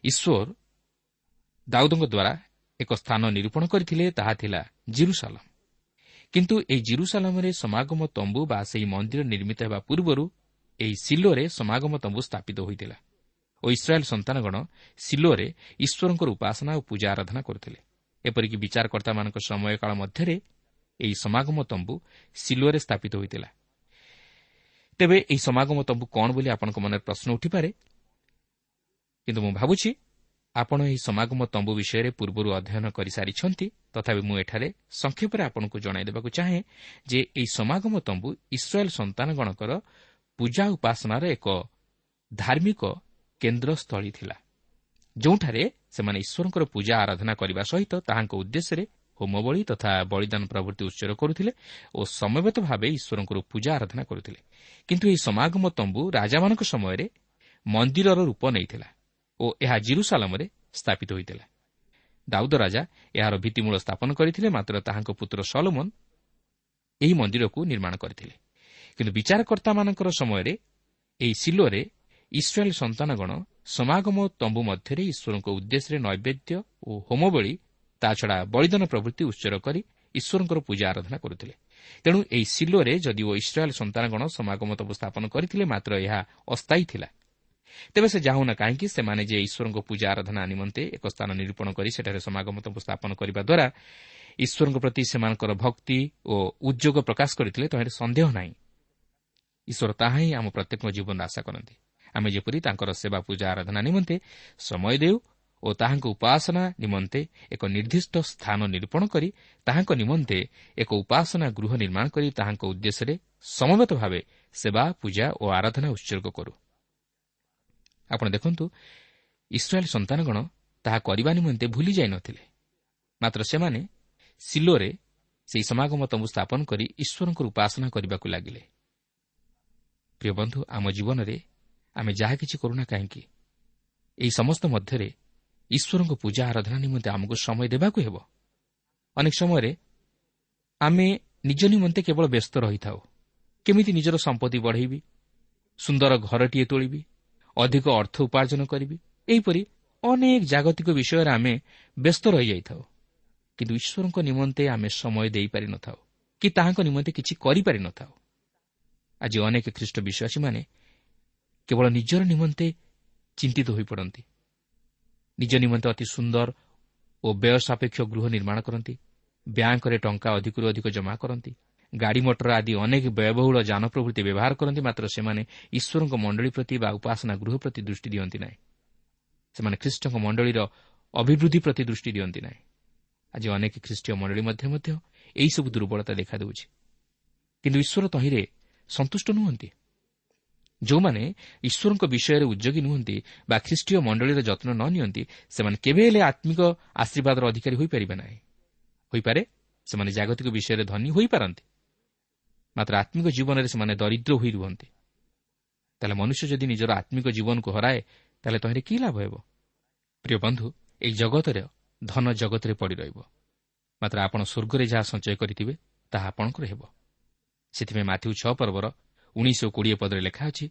ଈଶ୍ୱର ଦାଉଦଙ୍କ ଦ୍ୱାରା ଏକ ସ୍ଥାନ ନିରୂପଣ କରିଥିଲେ ତାହା ଥିଲା ଜିରୁସାଲମ୍। କିନ୍ତୁ ଏହି ଜିରୁସାଲମ୍ରେ ସମାଗମ ତମ୍ବୁ ବା ସେହି ମନ୍ଦିର ନିର୍ମିତ ହେବା ପୂର୍ବରୁ ଏହି ସିଲୋରେ ସମାଗମ ତମ୍ବୁ ସ୍ଥାପିତ ହୋଇଥିଲା। ଓ ଇସ୍ରାଏଲ୍ ସନ୍ତାନଗଣ ସିଲୋରେ ଈଶ୍ୱରଙ୍କର ଉପାସନା ଓ ପୂଜା ଆରାଧନା କରୁଥିଲେ। ଏପରିକି ବିଚାରକର୍ତ୍ତାମାନଙ୍କ ସମୟକାଳ ମଧ୍ୟରେ ଏହି ସମାଗମ ତମ୍ବୁ ସିଲୋରେ ସ୍ଥାପିତ ହୋଇଥିଲା। ତେବେ ଏହି ସମାଗମ ତମ୍ବୁ କ'ଣ ବୋଲି ଆପଣଙ୍କ ମନରେ ପ୍ରଶ୍ନ ଉଠିପାରେ? କିନ୍ତୁ ମୁଁ ଭାବୁଛି ଆପଣ ଏହି ସମାଗମ ତମ୍ବୁ ବିଷୟରେ ପୂର୍ବରୁ ଅଧ୍ୟୟନ କରିସାରିଛନ୍ତି ତଥାପି ମୁଁ ଏଠାରେ ସଂକ୍ଷେପରେ ଆପଣଙ୍କୁ ଜଣାଇ ଦେବାକୁ ଚାହେଁ ଯେ ଏହି ସମାଗମ ତମ୍ବୁ ଇସ୍ରାଏଲ୍ ସନ୍ତାନଗଣଙ୍କର ପୂଜା ଉପାସନାର ଏକ ଧାର୍ମିକ କେନ୍ଦ୍ରସ୍ଥଳୀ ଥିଲା ଯେଉଁଠାରେ ସେମାନେ ଈଶ୍ୱରଙ୍କର ପୂଜା ଆରାଧନା କରିବା ସହିତ ତାହାଙ୍କ ଉଦ୍ଦେଶ୍ୟରେ ହୋମବଳି ତଥା ବଳିଦାନ ପ୍ରଭୃତି ଉତ୍ସର କରୁଥିଲେ ଓ ସମବେତ ଭାବେ ଈଶ୍ୱରଙ୍କର ପୂଜା ଆରାଧନା କରୁଥିଲେ। କିନ୍ତୁ ଏହି ସମାଗମ ତମ୍ବୁ ରାଜାମାନଙ୍କ ସମୟରେ ମନ୍ଦିରର ରୂପ ନେଇଥିଲା। ଓ ଏହା ଜିରୁସାଲମରେ ସ୍ଥାପିତ ହୋଇଥିଲା। ଦାଉଦ ରାଜା ଏହାର ଭିତ୍ତିମୂଳ ସ୍ଥାପନ କରିଥିଲେ ମାତ୍ର ତାହାଙ୍କ ପୁତ୍ର ସଲୋମନ ଏହି ମନ୍ଦିରକୁ ନିର୍ମାଣ କରିଥିଲେ। କିନ୍ତୁ ବିଚାରକର୍ତ୍ତାମାନଙ୍କର ସମୟରେ ଏହି ସିଲୋରେ ଇସ୍ରାଏଲ୍ ସନ୍ତାନଗଣ ସମାଗମ ତମ୍ବୁ ମଧ୍ୟରେ ଈଶ୍ୱରଙ୍କ ଉଦ୍ଦେଶ୍ୟରେ ନୈବେଦ୍ୟ ଓ ହୋମବଳି ତାଛଡ଼ା ବଳିଦାନ ପ୍ରଭୃତି ଉତ୍ସର କରି ଈଶ୍ୱରଙ୍କର ପୂଜା ଆରାଧନା କରୁଥିଲେ। ତେଣୁ ଏହି ସିଲୋରେ ଯଦିଓ ଇସ୍ରାଏଲ୍ ସନ୍ତାନଗଣ ସମାଗମ ତମ୍ବୁ ସ୍ଥାପନ କରିଥିଲେ ମାତ୍ର ଏହା ଅସ୍ଥାୟୀ ଥିଲା। ତେବେ ସେ ଯାହୁନା କାହିଁକି ସେମାନେ ଯେ ଈଶ୍ୱରଙ୍କ ପୂଜା ଆରାଧନା ନିମନ୍ତେ ଏକ ସ୍ଥାନ ନିରୂପଣ କରି ସେଠାରେ ସମାଗମ ତମ୍ବୁ ସ୍ଥାପନ କରିବା ଦ୍ୱାରା ଈଶ୍ୱରଙ୍କ ପ୍ରତି ସେମାନଙ୍କର ଭକ୍ତି ଓ ଉଦ୍ୟୋଗ ପ୍ରକାଶ କରିଥିଲେ ତହିଁରେ ସନ୍ଦେହ ନାହିଁ। ଈଶ୍ୱର ତାହା ହିଁ ଆମ ପ୍ରତ୍ୟେକଙ୍କ ଜୀବନରେ ଆଶା କରନ୍ତି। ଆମେ ଯେପରି ତାଙ୍କର ସେବା ପୂଜା ଆରାଧନା ନିମନ୍ତେ ସମୟ ଦେଉ ଓ ତାହାଙ୍କ ଉପାସନା ନିମନ୍ତେ ଏକ ନିର୍ଦ୍ଦିଷ୍ଟ ସ୍ଥାନ ନିରୂପଣ କରି ତାହାଙ୍କ ନିମନ୍ତେ ଏକ ଉପାସନା ଗୃହ ନିର୍ମାଣ କରି ତାହାଙ୍କ ଉଦ୍ଦେଶ୍ୟରେ ସମବେତ ଭାବେ ସେବା ପୂଜା ଓ ଆରାଧନା ଉତ୍ସର୍ଗ କରୁ। ଆପଣ ଦେଖନ୍ତୁ ଇସ୍ରାଏଲ୍ ସନ୍ତାନଗଣ ତାହା କରିବା ନିମନ୍ତେ ଭୁଲି ଯାଇନଥିଲେ ମାତ୍ର ସେମାନେ ସିଲୋରେ ସେହି ସମାଗମ ତମ୍ବୁ ସ୍ଥାପନ କରି ଈଶ୍ୱରଙ୍କର ଉପାସନା କରିବାକୁ ଲାଗିଲେ। ପ୍ରିୟ ବନ୍ଧୁ ଆମ ଜୀବନରେ ଆମେ ଯାହା କିଛି କରୁନା କାହିଁକି ଏହି ସମସ୍ତ ମଧ୍ୟରେ ଈଶ୍ୱରଙ୍କ ପୂଜା ଆରାଧନା ନିମନ୍ତେ ଆମକୁ ସମୟ ଦେବାକୁ ହେବ। ଅନେକ ସମୟରେ ଆମେ ନିଜ ନିମନ୍ତେ କେବଳ ବ୍ୟସ୍ତ ରହିଥାଉ। କେମିତି ନିଜର ସମ୍ପତ୍ତି ବଢ଼େଇବି ସୁନ୍ଦର ଘରଟିଏ ତୋଳିବି ଅଧିକ ଅର୍ଥ ଉପାର୍ଜନ କରିବି ଏହିପରି ଅନେକ ଜାଗତିକ ବିଷୟରେ ଆମେ ବ୍ୟସ୍ତ ରହିଯାଇଥାଉ କିନ୍ତୁ ଈଶ୍ୱରଙ୍କ ନିମନ୍ତେ ଆମେ ସମୟ ଦେଇପାରିନଥାଉ କି ତାହାଙ୍କ ନିମନ୍ତେ କିଛି କରିପାରିନଥାଉ ଆଜି ଅନେକ ଖ୍ରୀଷ୍ଟ ବିଶ୍ୱାସୀମାନେ କେବଳ ନିଜର ନିମନ୍ତେ ଚିନ୍ତିତ ହୋଇପଡ଼ନ୍ତି ନିଜ ନିମନ୍ତେ ଅତି ସୁନ୍ଦର ଓ ବ୍ୟୟ ସାପେକ୍ଷ ଗୃହ ନିର୍ମାଣ କରନ୍ତି ବ୍ୟାଙ୍କରେ ଟଙ୍କା ଅଧିକରୁ ଅଧିକ ଜମା କରନ୍ତି ଗାଡ଼ି ମଟର ଆଦି ଅନେକ ବ୍ୟୟବହୁଳ ଯାନ ପ୍ରଭୃତି ବ୍ୟବହାର କରନ୍ତି ମାତ୍ର ସେମାନେ ଈଶ୍ୱରଙ୍କ ମଣ୍ଡଳୀ ପ୍ରତି ବା ଉପାସନା ଗୃହ ପ୍ରତି ଦୃଷ୍ଟି ଦିଅନ୍ତି ନାହିଁ। ସେମାନେ ଖ୍ରୀଷ୍ଟଙ୍କ ମଣ୍ଡଳୀର ଅଭିବୃଦ୍ଧି ପ୍ରତି ଦୃଷ୍ଟି ଦିଅନ୍ତି ନାହିଁ। ଆଜି ଅନେକ ଖ୍ରୀଷ୍ଟୀୟ ମଣ୍ଡଳୀ ମଧ୍ୟ ମଧ୍ୟ ଏହିସବୁ ଦୁର୍ବଳତା ଦେଖାଦେଉଛି। କିନ୍ତୁ ଈଶ୍ୱର ତହିଁରେ ସନ୍ତୁଷ୍ଟ ନୁହନ୍ତି। ଯେଉଁମାନେ ଈଶ୍ୱରଙ୍କ ବିଷୟରେ ଉଦ୍ୟୋଗୀ ନୁହନ୍ତି ବା ଖ୍ରୀଷ୍ଟୀୟ ମଣ୍ଡଳୀର ଯତ୍ନ ନ ନିଅନ୍ତି ସେମାନେ କେବେ ହେଲେ ଆତ୍ମିକ ଆଶୀର୍ବାଦର ଅଧିକାରୀ ହୋଇପାରିବେ ନାହିଁ। ହୋଇପାରେ ସେମାନେ ଜାଗତିକ ବିଷୟରେ ଧନୀ ହୋଇପାରନ୍ତି। ମାତ୍ର ଆତ୍ମିକ ଜୀବନରେ ସେମାନେ ଦରିଦ୍ର ହୋଇ ରୁହନ୍ତି। ତାହେଲେ ମନୁଷ୍ୟ ଯଦି ନିଜର ଆତ୍ମିକ ଜୀବନକୁ ହରାଏ ତାହେଲେ ତହିଁରେ କି ଲାଭ ହେବ? ପ୍ରିୟ ବନ୍ଧୁ ଏହି ଜଗତରେ ଧନ ଜଗତରେ ପଡ଼ି ରହିବ। ମାତ୍ର ଆପଣ ସ୍ୱର୍ଗରେ ଯାହା ସଞ୍ଚୟ କରିଥିବେ ତାହା ଆପଣଙ୍କର ହେବ। ସେଥିପାଇଁ ମାଥ୍ୟୁ ଛଅ ପର୍ବର ଉଣେଇଶ କୋଡ଼ିଏ ପଦରେ ଲେଖା ଅଛି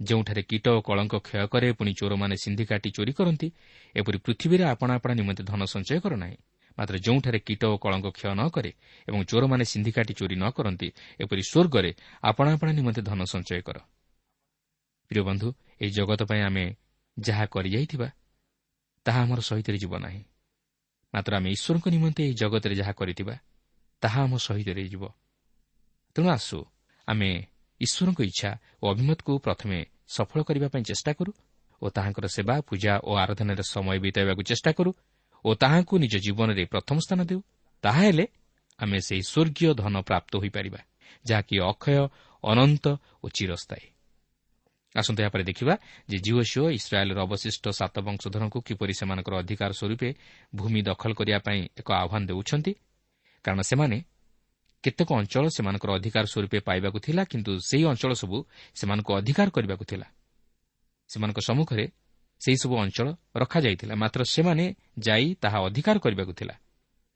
ଯେଉଁଠାରେ କୀଟ ଓ କଳଙ୍କ କ୍ଷୟ କରେ ପୁଣି ଚୋରମାନେ ସିନ୍ଧି କାଟି ଚୋରି କରନ୍ତି ଏପରି ପୃଥିବୀରେ ଆପଣା ଆପଣା ନିମନ୍ତେ ଧନ ସଞ୍ଚୟ କର ନାହିଁ। ମାତ୍ର ଯେଉଁଠାରେ କୀଟ ଓ କଳଙ୍କ କ୍ଷୟ ନ କରେ ଏବଂ ଚୋରମାନେ ସିନ୍ଧି କାଟି ଚୋରି ନ କରନ୍ତି ଏପରି ସ୍ୱର୍ଗରେ ଆପଣା ଆପଣା ନିମନ୍ତେ ଧନ ସଞ୍ଚୟ କର। ପ୍ରିୟ ବନ୍ଧୁ ଏହି ଜଗତ ପାଇଁ ଆମେ ଯାହା କରିଯାଇଥିବା ତାହା ଆମର ସହିତରେ ଯିବ ନାହିଁ। ମାତ୍ର ଆମେ ଈଶ୍ୱରଙ୍କ ନିମନ୍ତେ ଏହି ଜଗତରେ ଯାହା କରିଥିବା ତାହା ଆମ ସହିତରେ ଯିବ। ତେଣୁ ଆସୁ ଆମେ ଈଶ୍ୱରଙ୍କ ଇଚ୍ଛା ଓ ଅଭିମତକୁ ପ୍ରଥମେ ସଫଳ କରିବା ପାଇଁ ଚେଷ୍ଟା କରୁ ଓ ତାହାଙ୍କର ସେବା ପୂଜା ଓ ଆରାଧନାରେ ସମୟ ବିତାଇବାକୁ ଚେଷ୍ଟା କରୁ ଓ ତାହାଙ୍କୁ ନିଜ ଜୀବନରେ ପ୍ରଥମ ସ୍ଥାନ ଦେଉ ତାହାହେଲେ ଆମେ ସେହି ସ୍ୱର୍ଗୀୟ ଧନ ପ୍ରାପ୍ତ ହୋଇପାରିବା ଯାହାକି ଅକ୍ଷୟ ଅନନ୍ତ ଓ ଚିରସ୍ଥାୟୀ। ଆସନ୍ତା ଏହାପରେ ଦେଖିବା ଯେ ଜିଓ ସିଓ ଇସ୍ରାଏଲ୍ର ଅବଶିଷ୍ଟ ସାତ ବଂଶଧରଙ୍କୁ କିପରି ସେମାନଙ୍କର ଅଧିକାର ସ୍ୱରୂପେ ଭୂମି ଦଖଲ କରିବା ପାଇଁ ଏକ ଆହ୍ୱାନ ଦେଉଛନ୍ତି କାରଣ ସେମାନେ କେତେକ ଅଞ୍ଚଳ ସେମାନଙ୍କର ଅଧିକାର ସ୍ୱରୂପେ ପାଇବାକୁ ଥିଲା କିନ୍ତୁ ସେହି ଅଞ୍ଚଳ ସବୁ ସେମାନଙ୍କୁ ଅଧିକାର କରିବାକୁ ଥିଲା। ସେମାନଙ୍କ ସମ୍ମୁଖରେ ସେହିସବୁ ଅଞ୍ଚଳ ରଖାଯାଇଥିଲା। ମାତ୍ର ସେମାନେ ଯାଇ ତାହା ଅଧିକାର କରିବାକୁ ଥିଲା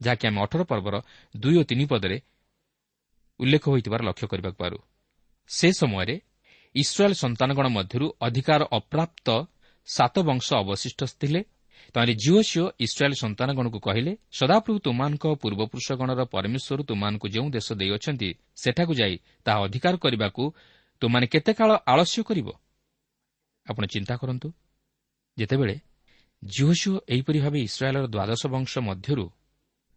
ଯାହାକି ଆମେ ଅଠର ପର୍ବର ଦୁଇ ଓ ତିନି ପଦରେ ଉଲ୍ଲେଖ ହୋଇଥିବାର ଲକ୍ଷ୍ୟ କରିବାକୁ ପାରୁ। ସେ ସମୟରେ ଇସ୍ରାଏଲ୍ ସନ୍ତାନଗଣ ମଧ୍ୟରୁ ଅଧିକାର ଅପ୍ରାପ୍ତ ସାତ ବଂଶ ଅବଶିଷ୍ଟ ଥିଲେ। ତାହେଲେ ଜିଓ ସିଓ ଇସ୍ରାଏଲ୍ ସନ୍ତାନଗଣକୁ କହିଲେ ସଦାପ୍ରଭୁ ତୁମାନଙ୍କ ପୂର୍ବପୁରୁଷଗଣର ପରମେଶ୍ୱର ତୁମାନଙ୍କୁ ଯେଉଁ ଦେଶ ଦେଇଅଛନ୍ତି ସେଠାକୁ ଯାଇ ତାହା ଅଧିକାର କରିବାକୁ ତୁମାନେ କେତେ କାଳ ଆଳସ୍ୟ କରିବ? ଆପଣ ଚିନ୍ତା କରନ୍ତୁ। ଯେତେବେଳେ ଜିଓସିଓ ଏହିପରି ଭାବେ ଇସ୍ରାଏଲ୍ର ଦ୍ୱାଦଶ ବଂଶ ମଧ୍ୟରୁ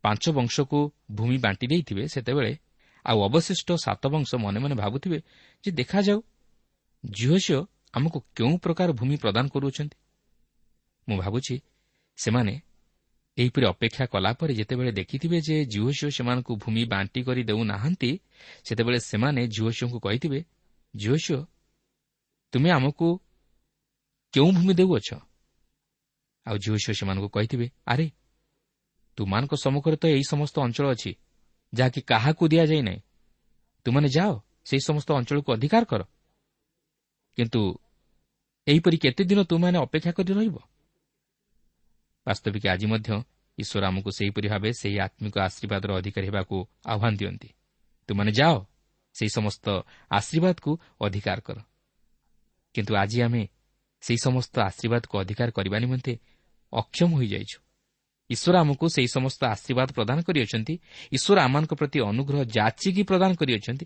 ପାଞ୍ଚ ବଂଶକୁ ଭୂମି ବାଣ୍ଟି ଦେଇଥିବେ ସେତେବେଳେ ଆଉ ଅବଶିଷ୍ଟ ସାତ ବଂଶ ମନେ ମନେ ଭାବୁଥିବେ ଯେ ଦେଖାଯାଉ ଝିଅ ଆମକୁ କେଉଁ ପ୍ରକାର ଭୂମି ପ୍ରଦାନ କରୁଅଛନ୍ତି। ମୁଁ ଭାବୁଛି ସେମାନେ ଏହିପରି ଅପେକ୍ଷା କଲାପରେ ଯେତେବେଳେ ଦେଖିଥିବେ ଯେ ଝିଅ ଝିଅ ସେମାନଙ୍କୁ ଭୂମି ବାଣ୍ଟି କରି ଦେଉନାହାନ୍ତି ସେତେବେଳେ ସେମାନେ ଝିଅ ଝିଅଙ୍କୁ କହିଥିବେ ଝିଅ ଝିଅ ତୁମେ ଆମକୁ କେଉଁ ଭୂମି ଦେଉଅଛ ଆଉ ଝିଅ ଝିଅ ସେମାନଙ୍କୁ କହିଥିବେ ଆରେ ତୁମାନଙ୍କ ସମ୍ମୁଖରେ ତ ଏହି ସମସ୍ତ ଅଞ୍ଚଳ ଅଛି ଯାହାକି କାହାକୁ ଦିଆଯାଇ ନାହିଁ। ତୁମାନେ ଯାଅ ସେହି ସମସ୍ତ ଅଞ୍ଚଳକୁ ଅଧିକାର କର। କିନ୍ତୁ ଏହିପରି କେତେଦିନ ତୁମମାନେ ଅପେକ୍ଷା କରି ରହିବ? ବାସ୍ତବିକ ଆଜି ମଧ୍ୟ ଈଶ୍ୱର ଆମକୁ ସେହିପରି ଭାବେ ସେହି ଆତ୍ମିକ ଆଶୀର୍ବାଦର ଅଧିକାରୀ ହେବାକୁ ଆହ୍ୱାନ ଦିଅନ୍ତି। ତୁମାନେ ଯାଅ ସେହି ସମସ୍ତ ଆଶୀର୍ବାଦକୁ ଅଧିକାର କର। କିନ୍ତୁ ଆଜି ଆମେ ସେହି ସମସ୍ତ ଆଶୀର୍ବାଦକୁ ଅଧିକାର କରିବା ନିମନ୍ତେ ଅକ୍ଷମ ହୋଇଯାଇଛୁ। ଈଶ୍ୱର ଆମକୁ ସେହି ସମସ୍ତ ଆଶୀର୍ବାଦ ପ୍ରଦାନ କରିଅଛନ୍ତି। ଈଶ୍ୱର ଆମମାନଙ୍କ ପ୍ରତି ଅନୁଗ୍ରହ ଯାଚିକି ପ୍ରଦାନ କରିଅଛନ୍ତି।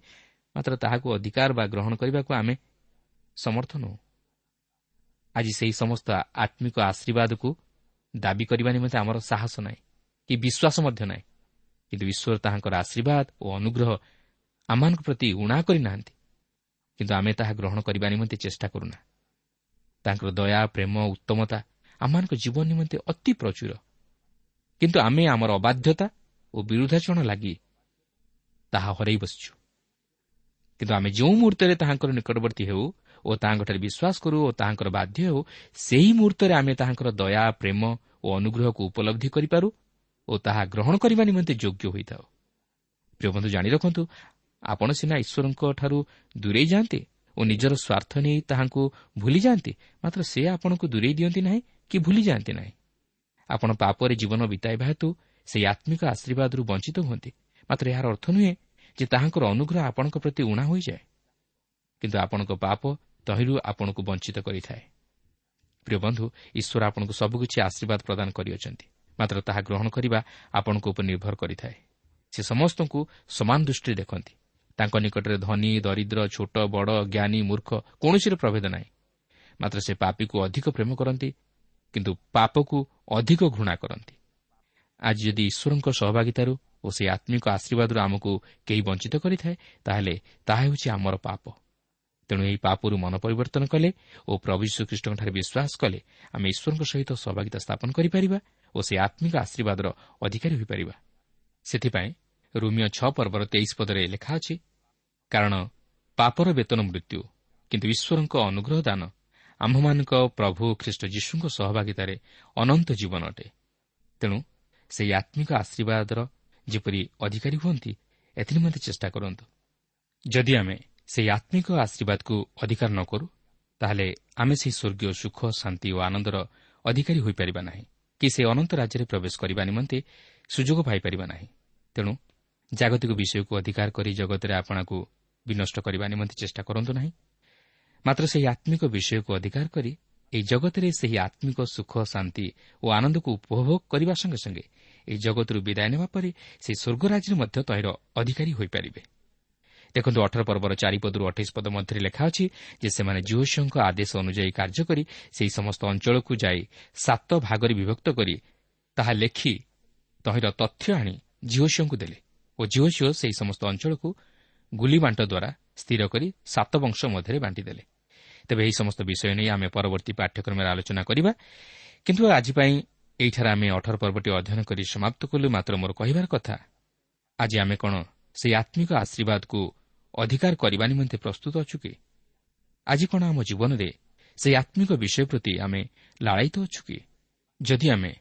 ମାତ୍ର ତାହାକୁ ଅଧିକାର ବା ଗ୍ରହଣ କରିବାକୁ ଆମେ ସମର୍ଥ ନୁହେଁ। ଆଜି ସେହି ସମସ୍ତ ଆତ୍ମିକ ଆଶୀର୍ବାଦକୁ ଦାବି କରିବା ନିମନ୍ତେ ଆମର ସାହସ ନାହିଁ କି ବିଶ୍ୱାସ ମଧ୍ୟ ନାହିଁ। କିନ୍ତୁ ଈଶ୍ୱର ତାହାଙ୍କର ଆଶୀର୍ବାଦ ଓ ଅନୁଗ୍ରହ ଆମମାନଙ୍କ ପ୍ରତି ଉଣା କରିନାହାନ୍ତି। କିନ୍ତୁ ଆମେ ତାହା ଗ୍ରହଣ କରିବା ନିମନ୍ତେ ଚେଷ୍ଟା କରୁନା। ତାଙ୍କର ଦୟା ପ୍ରେମ ଉତ୍ତମତା ଆମମାନଙ୍କ ଜୀବନ ନିମନ୍ତେ ଅତି ପ୍ରଚୁର। କିନ୍ତୁ ଆମେ ଆମର ଅବାଧ୍ୟତା ଓ ବିରୁଦ୍ଧାଚରଣ ଲାଗି ତାହା ହରାଇ ବସିଛୁ। କିନ୍ତୁ ଆମେ ଯେଉଁ ମୁହୂର୍ତ୍ତରେ ତାହାଙ୍କର ନିକଟବର୍ତ୍ତୀ ହେଉ ଓ ତାହାଙ୍କଠାରେ ବିଶ୍ୱାସ କରୁ ଓ ତାହାଙ୍କର ବାଧ୍ୟ ହେଉ ସେହି ମୁହୂର୍ତ୍ତରେ ଆମେ ତାହାଙ୍କର ଦୟା ପ୍ରେମ ଓ ଅନୁଗ୍ରହକୁ ଉପଲବ୍ଧି କରିପାରୁ ଓ ତାହା ଗ୍ରହଣ କରିବା ନିମନ୍ତେ ଯୋଗ୍ୟ ହୋଇଥାଉ। ପ୍ରିୟ ବନ୍ଧୁ ଜାଣି ରଖନ୍ତୁ ଆପଣ ସିନା ଈଶ୍ୱରଙ୍କଠାରୁ ଦୂରେଇ ଯାଆନ୍ତି ଓ ନିଜର ସ୍ୱାର୍ଥ ନେଇ ତାହାଙ୍କୁ ଭୁଲି ଯାଆନ୍ତି ମାତ୍ର ସେ ଆପଣଙ୍କୁ ଦୂରେଇ ଦିଅନ୍ତି ନାହିଁ କି ଭୁଲି ଯାଆନ୍ତି ନାହିଁ। ଆପଣ ପାପରେ ଜୀବନ ବିତାଇବା ହେତୁ ସେହି ଆତ୍ମିକ ଆଶୀର୍ବାଦରୁ ବଞ୍ଚିତ ହୁଅନ୍ତି ମାତ୍ର ଏହାର ଅର୍ଥ ନୁହେଁ ଯେ ତାହାଙ୍କର ଅନୁଗ୍ରହ ଆପଣଙ୍କ ପ୍ରତି ଉଣା ହୋଇଯାଏ କିନ୍ତୁ ଆପଣଙ୍କ ପାପ ତହିଁରୁ ଆପଣଙ୍କୁ ବଞ୍ଚିତ କରିଥାଏ। ପ୍ରିୟ ବନ୍ଧୁ ଈଶ୍ୱର ଆପଣଙ୍କୁ ସବୁକିଛି ଆଶୀର୍ବାଦ ପ୍ରଦାନ କରିଅଛନ୍ତି ମାତ୍ର ତାହା ଗ୍ରହଣ କରିବା ଆପଣଙ୍କ ଉପରେ ନିର୍ଭର କରିଥାଏ। ସେ ସମସ୍ତଙ୍କୁ ସମାନ ଦୃଷ୍ଟିରେ ଦେଖନ୍ତି ତାଙ୍କ ନିକଟରେ ଧନୀ ଦରିଦ୍ର ଛୋଟ ବଡ଼ ଜ୍ଞାନୀ ମୂର୍ଖ କୌଣସିର ପ୍ରଭେଦ ନାହିଁ। ମାତ୍ର ସେ ପାପିକୁ ଅଧିକ ପ୍ରେମ କରନ୍ତି କିନ୍ତୁ ପାପକୁ ଅଧିକ ଘୃଣା କରନ୍ତି। ଆଜି ଯଦି ଈଶ୍ୱରଙ୍କ ସହଭାଗିତାରୁ ଓ ସେହି ଆତ୍ମିକ ଆଶୀର୍ବାଦରୁ ଆମକୁ କେହି ବଞ୍ଚିତ କରିଥାଏ ତାହେଲେ ତାହା ହେଉଛି ଆମର ପାପ। ତେଣୁ ଏହି ପାପରୁ ମନ ପରିବର୍ତ୍ତନ କଲେ ଓ ପ୍ରଭୁ ଶ୍ରୀକୃଷ୍ଣଙ୍କଠାରେ ବିଶ୍ୱାସ କଲେ ଆମେ ଈଶ୍ୱରଙ୍କ ସହିତ ସହଭାଗିତା ସ୍ଥାପନ କରିପାରିବା ଓ ସେହି ଆତ୍ମିକ ଆଶୀର୍ବାଦର ଅଧିକାରୀ ହୋଇପାରିବା। ସେଥିପାଇଁ ରୁମିଓ ଛଅ ପର୍ବର ତେଇଶ ପଦରେ ଲେଖା ଅଛି କାରଣ ପାପର ବେତନ ମୃତ୍ୟୁ କିନ୍ତୁ ଈଶ୍ୱରଙ୍କ ଅନୁଗ୍ରହ ଦାନ ଆମ୍ଭମାନଙ୍କ ପ୍ରଭୁ ଖ୍ରୀଷ୍ଟ ଯୀଶୁଙ୍କ ସହଭାଗିତାରେ ଅନନ୍ତ ଜୀବନ ଅଟେ। ତେଣୁ ସେହି ଆତ୍ମିକ ଆଶୀର୍ବାଦର ଯେପରି ଅଧିକାରୀ ହୁଅନ୍ତି ଏଥିନିମନ୍ତେ ଚେଷ୍ଟା କରନ୍ତୁ। ଯଦି ଆମେ ସେହି ଆତ୍ମିକ ଆଶୀର୍ବାଦକୁ ଅଧିକାର ନ କରୁ ତାହେଲେ ଆମେ ସେହି ସ୍ୱର୍ଗୀୟ ସୁଖ ଶାନ୍ତି ଓ ଆନନ୍ଦର ଅଧିକାରୀ ହୋଇପାରିବା ନାହିଁ। କି ସେ ଅନନ୍ତ ରାଜ୍ୟରେ ପ୍ରବେଶ କରିବା ନିମନ୍ତେ ସୁଯୋଗ ପାଇପାରିବା ନାହିଁ। ତେଣୁ ଜାଗତିକ ବିଷୟକୁ ଅଧିକାର କରି ଜଗତରେ ଆପଣାକୁ ବିନଷ୍ଟ କରିବା ନିମନ୍ତେ ଚେଷ୍ଟା କରନ୍ତୁ ନାହିଁ। ମାତ୍ର ସେହି ଆତ୍ମିକ ବିଷୟକୁ ଅଧିକାର କରି ଏହି ଜଗତରେ ସେହି ଆତ୍ମିକ ସୁଖ ଶାନ୍ତି ଓ ଆନନ୍ଦକୁ ଉପଭୋଗ କରିବା ସଙ୍ଗେ ସଙ୍ଗେ ଏହି ଜଗତରୁ ବିଦାୟ ନେବା ପରେ ସେହି ସ୍ୱର୍ଗରାଜ୍ୟରେ ମଧ୍ୟ ତହିଁର ଅଧିକାରୀ ହୋଇପାରିବେ। ଦେଖନ୍ତୁ ଅଠର ପର୍ବର ଚାରିପଦରୁ ଅଠେଇଶ ପଦ ମଧ୍ୟରେ ଲେଖା ଅଛି ଯେ ସେମାନେ ଜୁହସିଓଙ୍କ ଆଦେଶ ଅନୁଯାୟୀ କାର୍ଯ୍ୟ କରି ସେହି ସମସ୍ତ ଅଞ୍ଚଳକୁ ଯାଇ ସାତ ଭାଗରେ ବିଭକ୍ତ କରି ତାହା ଲେଖି ତହିଁର ତଥ୍ୟ ଆଣି ଜିଓସିଓଙ୍କୁ ଦେଲେ ଓ ଜିଓସିଓ ସେହି ସମସ୍ତ ଅଞ୍ଚଳକୁ ଗୁଲିବାଣ୍ଟ ଦ୍ୱାରା ସ୍ଥିର କରି ସାତ ବଂଶ ମଧ୍ୟରେ ବାଣ୍ଟିଦେଲେ। ତେବେ ଏହି ସମସ୍ତ ବିଷୟ ନେଇ ଆମେ ପରବର୍ତ୍ତୀ ପାଠ୍ୟକ୍ରମରେ ଆଲୋଚନା କରିବା। କିନ୍ତୁ ଆଜି ପାଇଁ ଏହିଠାରେ ଆମେ ଅଠର ପର୍ବଟି ଅଧ୍ୟୟନ କରି ସମାପ୍ତ କଲୁ। ମାତ୍ର ମୋର କହିବାର କଥା ଆଜି ଆମେ କ'ଣ ସେହି ଆତ୍ମିକ ଆଶୀର୍ବାଦକୁ ଅଧିକାର କରିବା ନିମନ୍ତେ ପ୍ରସ୍ତୁତ ଅଛୁ କି? ଆଜି କ'ଣ ଆମ ଜୀବନରେ ସେହି ଆତ୍ମିକ ବିଷୟ ପ୍ରତି ଆମେ ଲାଳାୟିତ ଅଛୁ କି? ଯଦି ଆମେ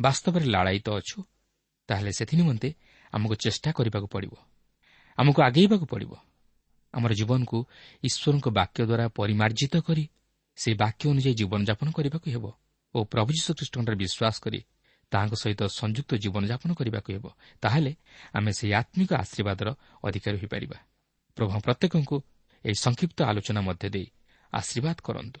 ବାସ୍ତବରେ ଲାଳାୟିତ ଅଛୁ ତାହେଲେ ସେଥି ନିମନ୍ତେ ଆମକୁ ଚେଷ୍ଟା କରିବାକୁ ପଡ଼ିବ। ଆମକୁ ଆଗେଇବାକୁ ପଡ଼ିବ। ଆମର ଜୀବନକୁ ଈଶ୍ୱରଙ୍କ ବାକ୍ୟ ଦ୍ୱାରା ପରିମାର୍ଜିତ କରି ସେହି ବାକ୍ୟ ଅନୁଯାୟୀ ଜୀବନଯାପନ କରିବାକୁ ହେବ ଓ ପ୍ରଭୁ ଯୀଶୁଖ୍ରୀଷ୍ଟଙ୍କର ବିଶ୍ୱାସ କରି ତାହାଙ୍କ ସହିତ ସଂଯୁକ୍ତ ଜୀବନଯାପନ କରିବାକୁ ହେବ। ତାହେଲେ ଆମେ ସେହି ଆତ୍ମିକ ଆଶୀର୍ବାଦର ଅଧିକାରୀ ହୋଇପାରିବା। ପ୍ରଭୁ ପ୍ରତ୍ୟେକଙ୍କୁ ଏହି ସଂକ୍ଷିପ୍ତ ଆଲୋଚନା ମଧ୍ୟ ଦେଇ ଆଶୀର୍ବାଦ କରନ୍ତୁ।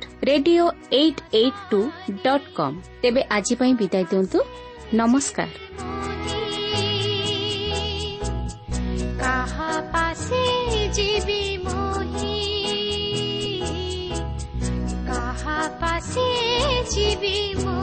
radio eight eight two dot com. ତେବେ ଆଜି ପାଇଁ ବିଦାୟ ଦିଅନ୍ତୁ। ନମସ୍କାର। କାହା ପାଶେ ଯିବି ମୋହି? କାହା ପାଶେ ଯିବି ମୋ